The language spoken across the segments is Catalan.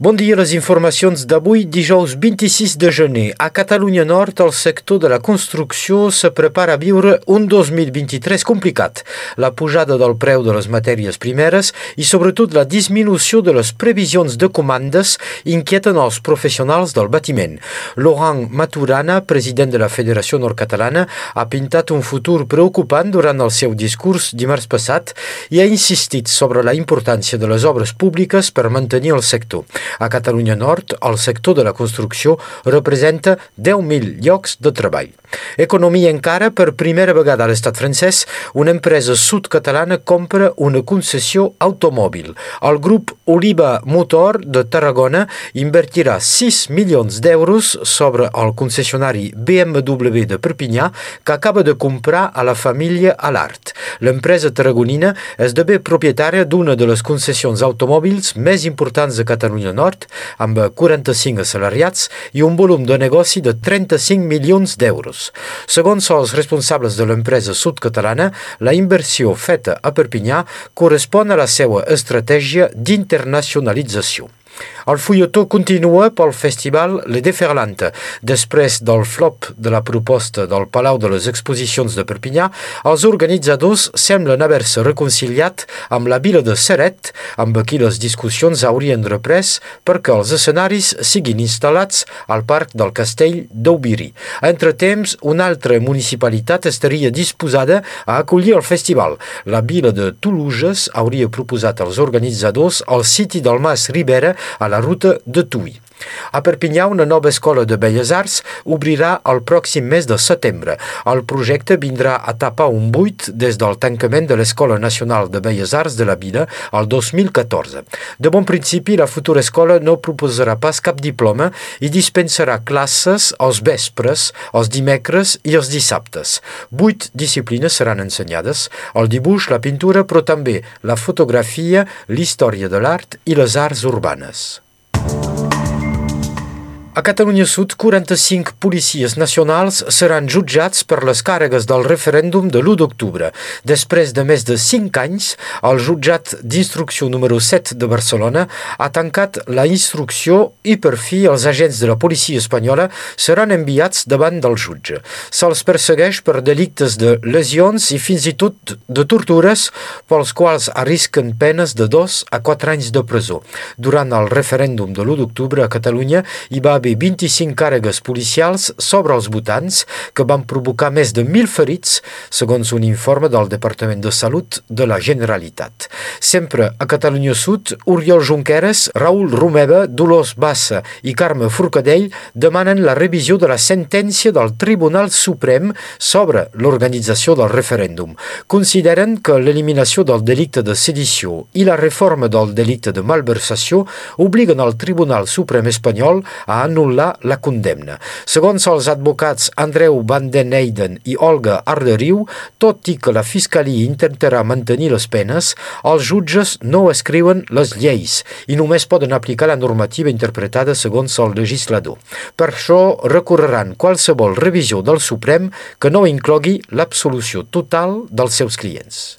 Bon dia, les informacions d'avui, dijous 26 de gener. A Catalunya Nord, el sector de la construcció se prepara a viure un 2023 complicat. La pujada del preu de les matèries primeres i sobretot la disminució de les previsions de comandes inquieten els professionals del batiment. Laurent Maturana, president de la Federació Nord-Catalana, ha pintat un futur preocupant durant el seu discurs dimarts passat i ha insistit sobre la importància de les obres públiques per mantenir el sector. A Catalunya Nord, el sector de la construcció representa 10.000 llocs de treball. Economia encara, per primera vegada a l'estat francès, una empresa sud-catalana compra una concessió automòbil. El grup Oliva Motor de Tarragona invertirà 6 milions d'euros sobre el concessionari BMW de Perpinyà que acaba de comprar a la família Alart. L'empresa tarragonina esdevé propietària d'una de les concessions automòbils més importants de Catalunya Nord, amb 45 assalariats i un volum de negoci de 35 milions d'euros. Segons els responsables de l'empresa sud-catalana, la inversió feta a Perpinyà correspon a la seva estratègia d'internacionalització. El fulletó continua pel festival Le Déferlante. Després del flop de la proposta del Palau de les Exposicions de Perpinyà, els organitzadors semblen haver-se reconciliat amb la vila de Seret, amb qui les discussions haurien reprès perquè els escenaris siguin instal·lats al parc del castell d'Aubiri. Entre temps, una altra municipalitat estaria disposada a acollir el festival. La vila de Toulouse hauria proposat als organitzadors el siti del Mas Ribera a la ruta de Tui. A Perpinyà, una nova escola de Belles Arts obrirà el pròxim mes de setembre. El projecte vindrà a tapar un buit des del tancament de l'Escola Nacional de Belles Arts de la Vila el 2014. De bon principi, la futura escola no proposarà pas cap diploma i dispensarà classes els vespres, els dimecres i els dissabtes. Vuit disciplines seran ensenyades, el dibuix, la pintura, però també la fotografia, l'història de l'art i les arts urbanes. A Catalunya Sud, 45 policies nacionals seran jutjats per les càrregues del referèndum de l'1 d'octubre. Després de més de 5 anys, el jutjat d'instrucció número 7 de Barcelona ha tancat la instrucció i per fi els agents de la policia espanyola seran enviats davant del jutge. Se'ls persegueix per delictes de lesions i fins i tot de tortures pels quals arrisquen penes de 2 a 4 anys de presó. Durant el referèndum de l'1 d'octubre a Catalunya hi va haver 25 càrregues policials sobre els votants que van provocar més de 1.000 ferits, segons un informe del Departament de Salut de la Generalitat. Sempre a Catalunya Sud, Oriol Junqueras, Raül Romeva, Dolors Bassa i Carme Forcadell demanen la revisió de la sentència del Tribunal Suprem sobre l'organització del referèndum. Consideren que l'eliminació del delicte de sedició i la reforma del delicte de malversació obliguen al Tribunal Suprem espanyol a anul·lar la condemna. Segons els advocats Andreu Van den Eyden i Olga Arderiu, tot i que la Fiscalia intentarà mantenir les penes, els jutges no escriuen les lleis i només poden aplicar la normativa interpretada segons el legislador. Per això recorreran qualsevol revisió del Suprem que no inclogui l'absolució total dels seus clients.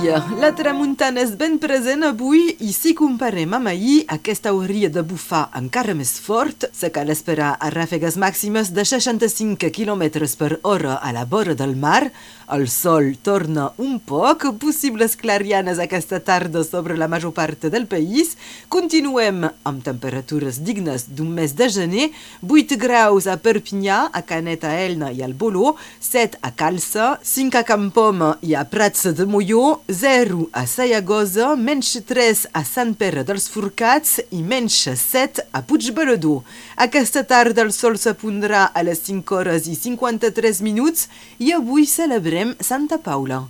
Dia. La tramuntana és ben present avui i si comparem amb ahir, aquesta hauria de bufar encara més fort. Se cal esperar a ràfegues màximes de 65 km per hora a la vora del mar. El sol torna un poc, possibles clarianes aquesta tarda sobre la major part del país. Continuem amb temperatures dignes d'un mes de gener, 8 graus a Perpinyà, a Canet, a Elna i al Boló, 7 a Calça, 5 a Campom i a Prats de Molló, 0 a Sayagosa, menys 3 a Sant Pere dels Forcats i menys 7 a Puigberedor. Aquesta tarda el sol s'apondrà a les 5 hores i 53 minuts i avui celebrem Santa Paula.